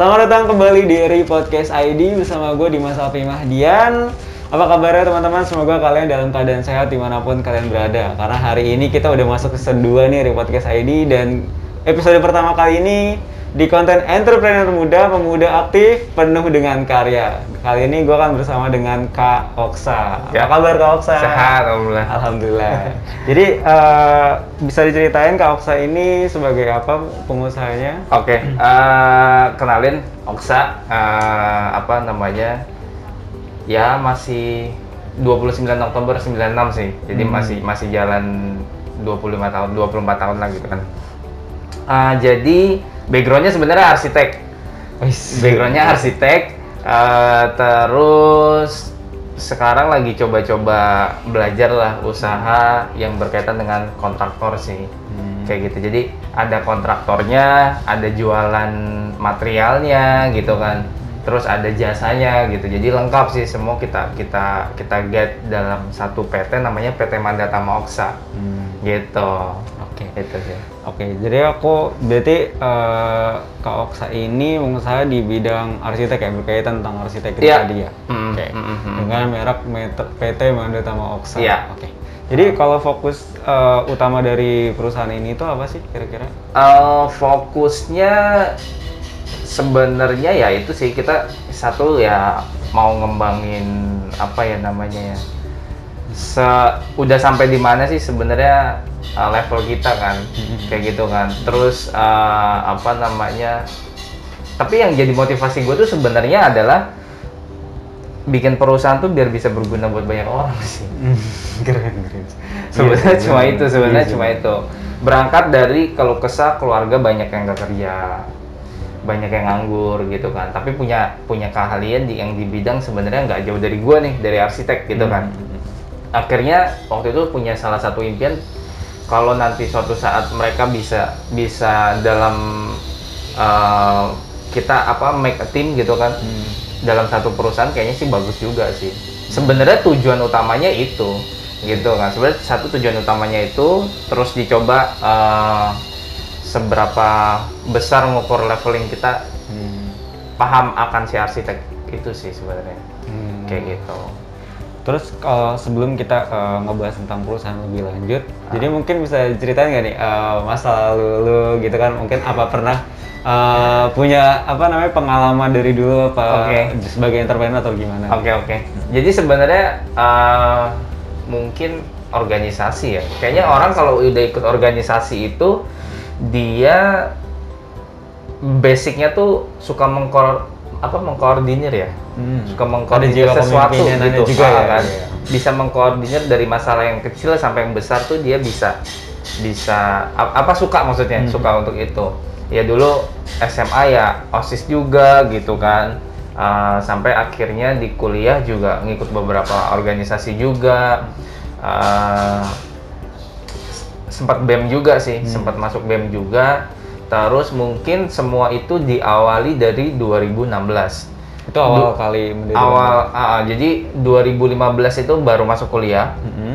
Selamat datang kembali di Eri Podcast ID bersama gue Dimas Alfi Mahdian. Apa kabarnya teman-teman? Semoga kalian dalam keadaan sehat di mana pun kalian berada. Karena hari ini kita udah masuk ke season 2 nih Eri Podcast ID dan episode pertama kali ini di konten entrepreneur muda, pemuda aktif, penuh dengan karya. Kali ini gue akan bersama dengan Kak Oksa. Ya. Apa kabar Kak Oksa? Sehat, alhamdulillah. Alhamdulillah. Jadi eh, bisa diceritain Kak Oksa ini sebagai apa pengusahanya? Oke, eh, kenalin Oksa, eh, apa namanya? Ya masih 29 Oktober 96 sih. Jadi Hmm. masih masih jalan 25 tahun, 24 tahun lah gitu kan. Eh, jadi backgroundnya sebenarnya arsitek. Backgroundnya arsitek. eh, terus sekarang lagi coba-coba belajar lah usaha yang berkaitan dengan kontraktor sih. Hmm. kayak gitu jadi ada kontraktornya ada jualan materialnya gitu kan terus ada jasanya gitu jadi lengkap sih semua kita kita kita get dalam satu PT namanya PT Mandatama Oksa Hmm. gitu Oke. itu sih Oke, jadi aku berarti eh, Kak Oksa ini mengusaha di bidang arsitek ya, berkaitan tentang arsitek itu Iya. tadi ya. Mm, Oke. mm, mm, mm. Dengan merek PT Mandatama Oksa. Iya. Oke. Jadi kalau fokus eh, utama dari perusahaan ini itu apa sih kira-kira? Eh, fokusnya sebenarnya ya itu sih kita satu ya mau ngembangin apa ya namanya ya se udah sampai di mana sih sebenarnya uh, level kita kan kayak gitu kan terus uh, apa namanya tapi yang jadi motivasi gue tuh sebenarnya adalah bikin perusahaan tuh biar bisa berguna buat banyak orang sih keren, keren. sebenarnya Iya, cuma iya. itu sebenarnya Iya, cuma iya. itu berangkat dari kalau kesah keluarga banyak yang gak kerja banyak yang nganggur gitu kan tapi punya punya keahlian di yang di bidang sebenarnya nggak jauh dari gua nih dari arsitek gitu kan Hmm. Akhirnya waktu itu punya salah satu impian kalau nanti suatu saat mereka bisa bisa dalam uh, kita apa make a team gitu kan Hmm. dalam satu perusahaan kayaknya sih bagus juga sih. Sebenarnya tujuan utamanya itu gitu kan. Sebenarnya satu tujuan utamanya itu terus dicoba eh, seberapa besar ngukur leveling kita Hmm. paham akan si arsitek itu sih sebenarnya Hmm. kayak gitu. Terus kalau sebelum kita eh, ngebahas tentang perusahaan lebih lanjut, Ah. jadi mungkin bisa diceritain nggak nih eh, masa lalu lu gitu kan? Mungkin apa pernah eh, punya apa namanya pengalaman dari dulu apa Oke. sebagai entrepreneur atau gimana? Oke oke. Jadi sebenarnya eh, mungkin organisasi ya. Kayaknya orang kalau udah ikut organisasi itu dia basicnya tuh suka mengkor apa mengkoordinir ya. Hmm. Suka Ada mengkoordinir jiwa sesuatu gitu juga Ah, ya. kan. Iya. Bisa mengkoordinir dari masalah yang kecil sampai yang besar tuh dia bisa bisa apa suka maksudnya Hmm. suka untuk itu. Ya dulu SMA ya OSIS juga gitu kan. Uh, sampai akhirnya di kuliah juga ngikut beberapa organisasi juga. Uh, sempat BEM juga sih, sempat masuk BEM juga. Terus mungkin semua itu diawali dari 2016. Itu awal Du- kali mendirikan. Awal, ah, jadi 2015 itu baru masuk kuliah. Mhm.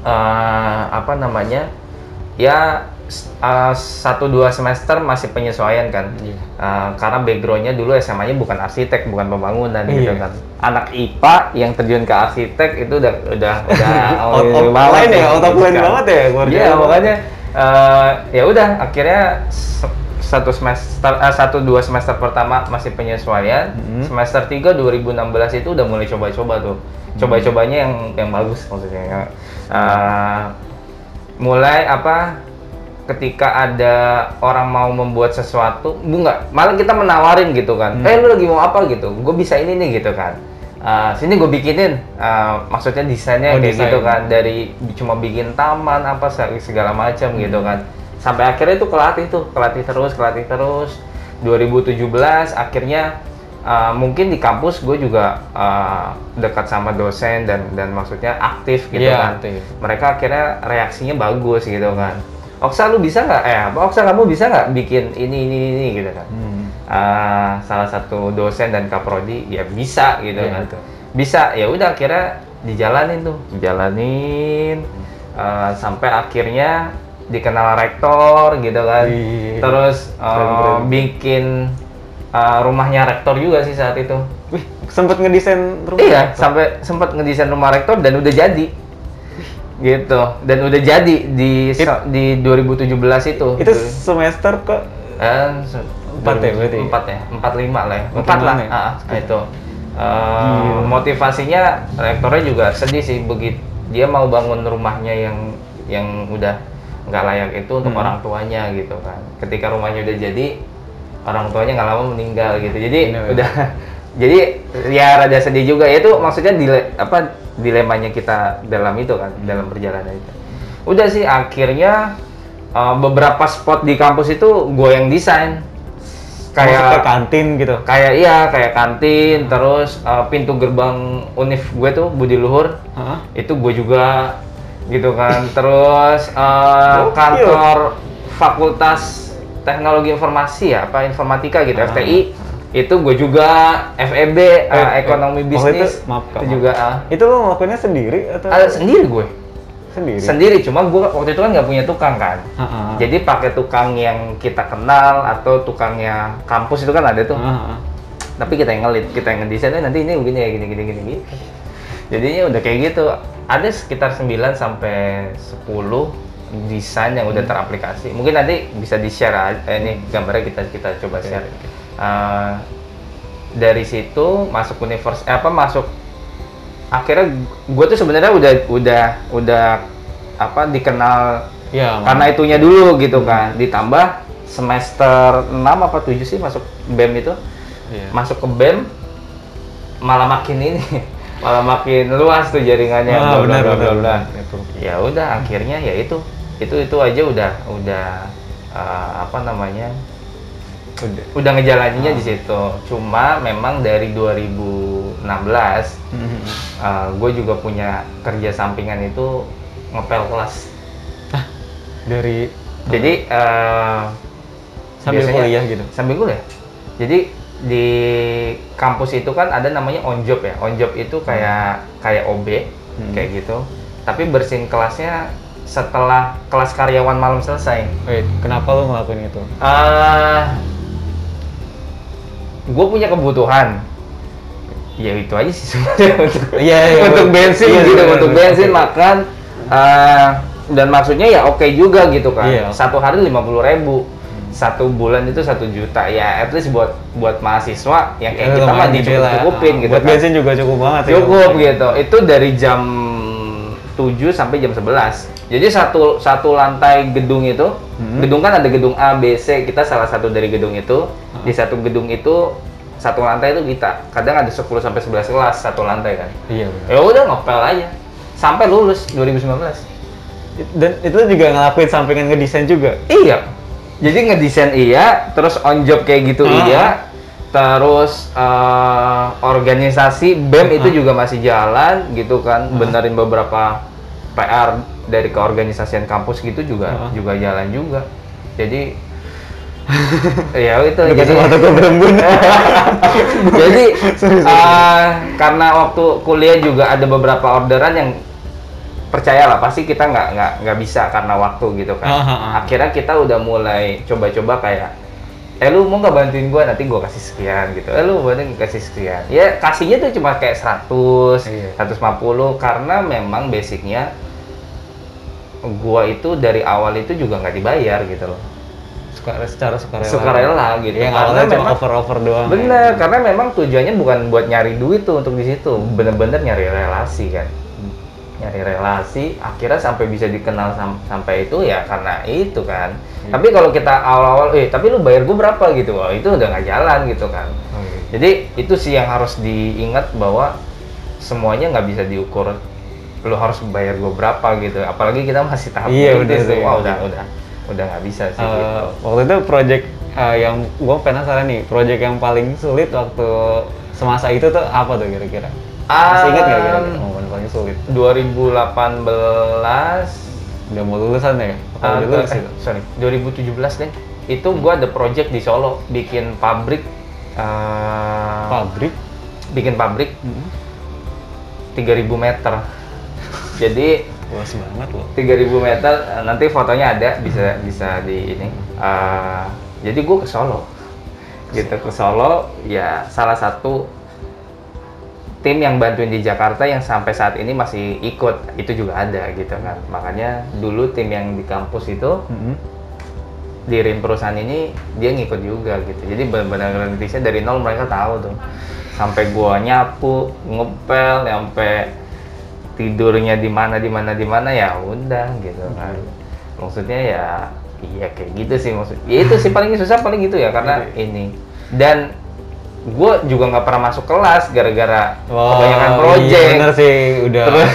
Eh, apa namanya? Ya eh, satu dua semester masih penyesuaian kan. Iya. Eh, karena backgroundnya dulu SMA-nya bukan arsitek, bukan pembangunan gitu Iya. kan. Anak IPA yang terjun ke arsitek itu udah udah udah Out line ya, out line Kan. banget ya, keluarga Iya, lu. makanya eh, ya udah akhirnya satu semester eh, satu dua semester pertama masih penyesuaian. Mhm. Semester 3 2016 itu udah mulai coba-coba tuh. Hmm. Coba-cobanya yang yang bagus maksudnya. ya. Eh, mulai apa ketika ada orang mau membuat sesuatu, bu nggak, malah kita menawarin gitu kan, Hmm. eh lu lagi mau apa gitu, gue bisa ini nih gitu kan, Eh, sini gue bikinin, eh, maksudnya desainnya Oh, kayak desain. gitu kan, dari cuma bikin taman apa se- segala macam Hmm. gitu kan, sampai akhirnya itu kelatih tuh, kelatih terus, kelatih terus, 2017 akhirnya eh, mungkin di kampus gue juga eh, dekat sama dosen dan dan maksudnya aktif gitu Iya, kan, aktif. mereka akhirnya reaksinya bagus gitu kan. Oksa lu bisa nggak? Eh, apa Oksa kamu bisa nggak bikin ini ini ini gitu kan? Hmm. Ah, salah satu dosen dan kaprodi ya bisa gitu Iya, kan. betul. Bisa ya udah akhirnya dijalanin tuh, dijalanin eh, sampai akhirnya dikenal rektor gitu kan. Wih, Terus keren, keren. bikin uh, rumahnya rektor juga sih saat itu. Wih, sempet ngedesain rumah. Iya, rektor? sampai sempat ngedesain rumah rektor dan udah jadi. Gitu. Dan udah jadi di It- di 2017 itu. Itu semester ke Eh, Empat ya berarti? Empat ya, empat lima lah ya. Empat lah, ya? ah, itu. Gila. motivasinya rektornya juga sedih sih begitu dia mau bangun rumahnya yang yang udah nggak layak itu untuk Hmm. orang tuanya gitu kan. Ketika rumahnya udah jadi orang tuanya nggak lama meninggal gitu. Jadi Bener. udah jadi ya rada sedih juga ya itu maksudnya dile, apa dilemanya kita dalam itu kan dalam perjalanan itu. Udah sih akhirnya uh, beberapa spot di kampus itu gue yang desain ke kayak kantin gitu. kayak iya kayak kantin terus uh, pintu gerbang univ gue tuh Budi Luhur Hah? itu gue juga gitu kan terus uh, Gokil. kantor fakultas teknologi informasi ya apa informatika gitu Ah. FTI itu gue juga FEB uh, Eh, ekonomi eh, bisnis itu- maaf, itu maaf. juga uh, Itu lo ngelakuinnya sendiri atau? Ada sendiri gue. Sendiri? sendiri cuma gue waktu itu kan nggak punya tukang kan. Heeh. jadi pakai tukang yang kita kenal atau tukangnya kampus itu kan ada tuh. Heeh. tapi kita yang ngelit kita yang ngedesain "Eh, nanti ini begini ya gini gini gini gitu jadinya udah kayak gitu. Ada sekitar 9 sampai 10 desain yang udah teraplikasi. Mungkin nanti bisa di share eh, ini gambarnya kita kita coba Oke, share Eh, dari situ masuk univers eh, apa masuk akhirnya gue tuh sebenarnya udah udah udah apa dikenal Ya, karena itunya dulu gitu kan. Ditambah semester 6 apa 7 sih masuk BEM itu. Iya. masuk ke BEM malah makin ini malah makin luas tuh jaringannya. Ah, bla, bla, bla, bla, ya udah akhirnya ya itu itu itu aja udah udah eh, apa namanya Udah. udah ngejalaninnya Ah. di situ cuma memang dari 2016 Mhm. gue juga punya kerja sampingan itu ngepel kelas Dari jadi eh, sambil biasanya- kuliah gitu. sambil kuliah jadi di kampus itu kan ada namanya on job ya on job itu kayak kayak OB Hmm. kayak gitu tapi bersihin kelasnya setelah kelas karyawan malam selesai Wait, kenapa lo ngelakuin itu? eh gue punya kebutuhan. Ya itu aja sih sebenarnya. Untuk Iya, iya, untuk betul. bensin Iya, gitu untuk bensin makan eh, dan maksudnya ya oke juga gitu kan. Iya. satu hari lima puluh ribu. Satu bulan itu satu juta. Ya at least buat buat mahasiswa yang kayak Ya, kita mah gede lah. dicukupin gitu Buat kan bensin juga cukup banget ya. cukup gitu. Itu dari jam 7 sampai jam 11 jadi satu satu lantai gedung itu Hmm. gedung kan ada gedung A B C kita salah satu dari gedung itu Hmm. di satu gedung itu satu lantai itu kita kadang ada 10 sampai 11 kelas satu lantai kan Iya, ya udah ngopel aja sampai lulus 2019 Dan itu juga ngelakuin sampingan ngedesain juga. iya jadi ngedesain iya terus on job kayak gitu Ah. iya terus eh, organisasi BEM itu Ah. juga masih jalan gitu kan Ah. benerin beberapa PR dari keorganisasian kampus gitu juga Ah. juga jalan juga jadi ya itu jadi gue belum guna. jadi Sorry, sorry. eh, karena waktu kuliah juga ada beberapa orderan yang percayalah pasti kita nggak nggak nggak bisa karena waktu gitu kan ah, ah. akhirnya kita udah mulai coba-coba kayak eh lu mau nggak bantuin gua nanti gua kasih sekian gitu eh lu bantuin kasih sekian ya kasihnya tuh cuma kayak 100 Iya. 150 karena memang basicnya gua itu dari awal itu juga nggak dibayar gitu loh Suka, secara sukarela. Sukarela gitu. Yang Karena awalnya cuma memang- over-over doang. ya. Bener, karena memang tujuannya bukan buat nyari duit tuh untuk di situ, bener-bener nyari relasi kan, Hmm. nyari relasi. Akhirnya sampai bisa dikenal sam- sampai itu ya karena itu kan. Hmm. Tapi kalau kita awal-awal, eh tapi lu bayar gue berapa gitu, wah itu udah nggak jalan gitu kan. Iya. Jadi itu sih yang harus diingat bahwa semuanya nggak bisa diukur. Lu harus bayar gue berapa gitu, apalagi kita masih tahap Iya, tuh. sih. Wah udah udah udah nggak bisa sih. Eh, gitu. waktu itu project eh, yang gue penasaran nih, project yang paling sulit waktu semasa itu tuh apa tuh kira-kira? Masih ingat nggak kira-kira Um, momen paling sulit? 2018 Udah mau lulusan ya? Udah lulus eh, itu? sorry 2017 deh itu gua ada project di Solo bikin pabrik eh, Pabrik? bikin pabrik Hmm. 3000 meter jadi Luas banget loh. 3000 meter nanti fotonya ada bisa bisa di ini. Eh, jadi gua ke Solo. Gitu ke Solo ya salah satu tim yang bantuin di Jakarta yang sampai saat ini masih ikut itu juga ada gitu kan. Makanya dulu tim yang di kampus itu Mhm. di rim perusahaan ini dia ngikut juga gitu. Jadi benar-benar rintisnya dari nol mereka tahu tuh. Sampai gua nyapu ngepel sampai tidurnya di mana di mana di mana ya udah gitu kan. Maksudnya ya iya kayak gitu sih maksud ya itu sih paling susah paling gitu ya karena ini. Dan gue juga nggak pernah masuk kelas gara-gara kebanyakan Wow, project. iya bener sih udah. Terus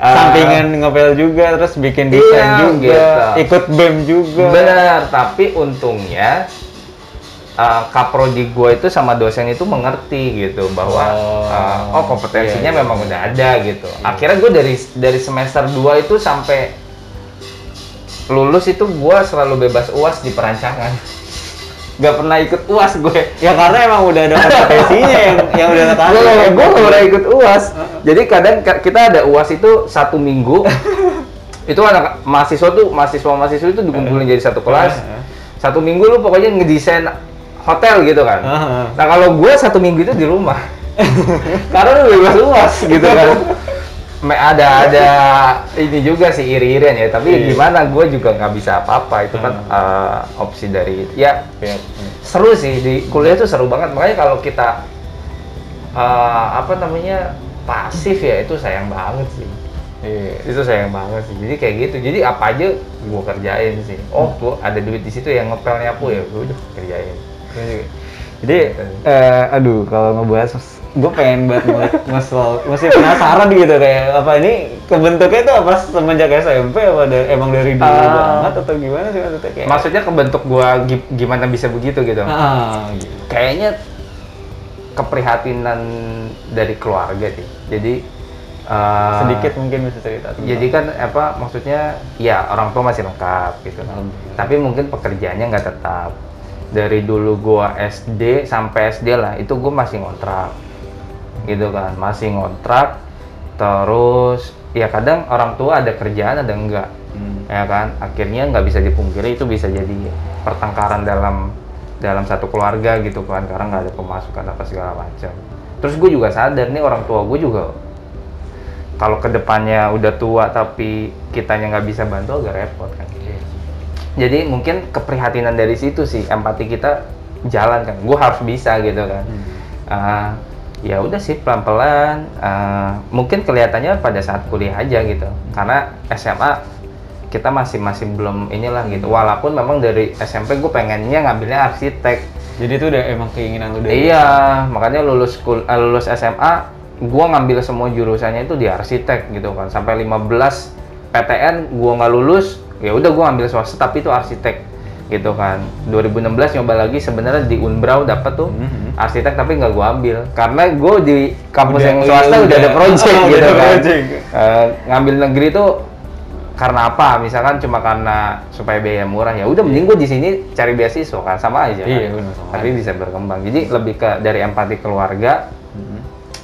uh, sampingan ngepel juga terus bikin desain Iya, juga gitu. ikut bem juga. Benar tapi untungnya uh, kaprodi gue itu sama dosen itu mengerti gitu bahwa Oh, uh, oh kompetensinya iya, iya. memang udah ada gitu. Akhirnya gue dari dari semester 2 itu sampai lulus itu gue selalu bebas uas di perancangan. Nggak pernah ikut uas gue ya karena emang udah ada kompetensinya yang yang udah gue ketahui. gue nggak pernah ikut uas jadi kadang ka- kita ada uas itu satu minggu. Itu anak mahasiswa tuh mahasiswa mahasiswa itu dikumpulin jadi satu kelas. Satu minggu lu pokoknya ngedesain hotel gitu kan. Heeh. nah kalau gue satu minggu itu di rumah. Karena bebas uas gitu kan. Ada ada ini juga sih iri-irian ya. Tapi Iya. gimana gue juga nggak bisa apa-apa. Itu kan eh, opsi dari ya Iya. seru sih. Di kuliah tuh seru banget. Makanya kalau kita eh, apa namanya pasif ya itu sayang banget sih. Iya. itu sayang banget sih. Jadi kayak gitu. Jadi apa aja gua kerjain sih. Oh gua ada duit di situ yang ngepel nyapu ya. Gua udah kerjain Jadi, eh, aduh, kalau ngebahas, gue pengen banget masal, masih penasaran gitu kayak apa ini kebentuknya itu apa semenjak SMP apa dari, emang dari dulu Ah. banget atau gimana sih maksudnya kayak? maksudnya kebentuk gi- gimana bisa begitu gitu Ah, gitu. kayaknya keprihatinan dari keluarga sih jadi eh, Sedikit mungkin bisa cerita. tentang- jadi kan apa maksudnya ya orang tua masih lengkap gitu. Alhamdulillah. tapi mungkin pekerjaannya nggak tetap dari dulu gua SD sampai SD lah itu gua masih ngontrak gitu kan masih ngontrak. Terus ya kadang orang tua ada kerjaan ada enggak Hmm. ya kan? Akhirnya nggak bisa dipungkiri itu bisa jadi pertengkaran dalam dalam satu keluarga gitu kan karena nggak ada pemasukan apa segala macam. Terus gue juga sadar nih orang tua gue juga kalau ke depannya udah tua tapi kitanya nggak bisa bantu agak repot kan jadi mungkin keprihatinan dari situ sih empati kita jalan kan. Gue harus bisa gitu kan. Ah, ya udah sih pelan-pelan. Ah, mungkin kelihatannya pada saat kuliah aja gitu. Karena SMA kita masih masih belum inilah gitu. Walaupun memang dari SMP gue pengennya ngambilnya arsitek. Jadi itu udah emang keinginan lu dari iya makanya lulus kul eh, lulus SMA gue ngambil semua jurusannya itu di arsitek gitu kan. Sampai 15 PTN gue nggak lulus ya udah gue ngambil swasta tapi itu arsitek gitu kan 2016 nyoba lagi sebenarnya di Unbrau dapat tuh Mhm. arsitek tapi nggak gue ambil karena gue di kampus Udah- yang iya, swasta udah, udah. ada project Oh, gitu kan project. Eh, ngambil negeri tuh karena apa misalkan cuma karena supaya biaya murah ya udah mending gue di sini cari beasiswa kan sama aja kan? Iya, sama tapi bisa berkembang jadi lebih ke dari empati keluarga Mhm.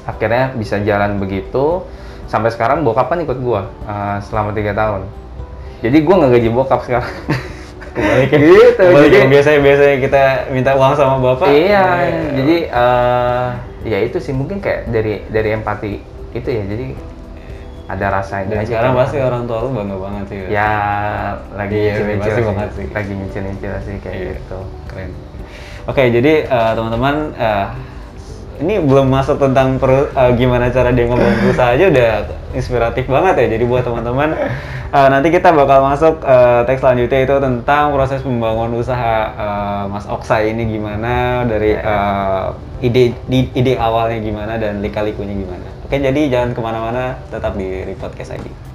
akhirnya bisa jalan begitu sampai sekarang bokap kan ikut gua eh, selama tiga tahun jadi gua nggak gaji bokap sekarang Kembali ke, Gitu, kembali ke jadi- biasanya biasanya kita minta uang sama bapak. iya Eh, jadi eh, ya itu sih mungkin kayak dari dari empati itu ya jadi ada rasa dan aja sekarang kan. pasti orang tua lu bangga banget sih. ya lagi Iya, pasti sih. banget sih. lagi nyicil-nyicil sih kayak Iya. gitu Keren. Oke, jadi eh, teman-teman eh, ini belum masuk tentang per- eh, gimana cara dia ngomong berusaha aja udah inspiratif banget ya. Jadi buat teman-teman eh, nanti kita bakal masuk eh, teks selanjutnya itu tentang proses pembangunan usaha eh, Mas Oksa ini gimana dari eh, ide di- ide awalnya gimana dan lika-likunya gimana. Oke, jadi jangan ke mana-mana, tetap di Repodcast ID.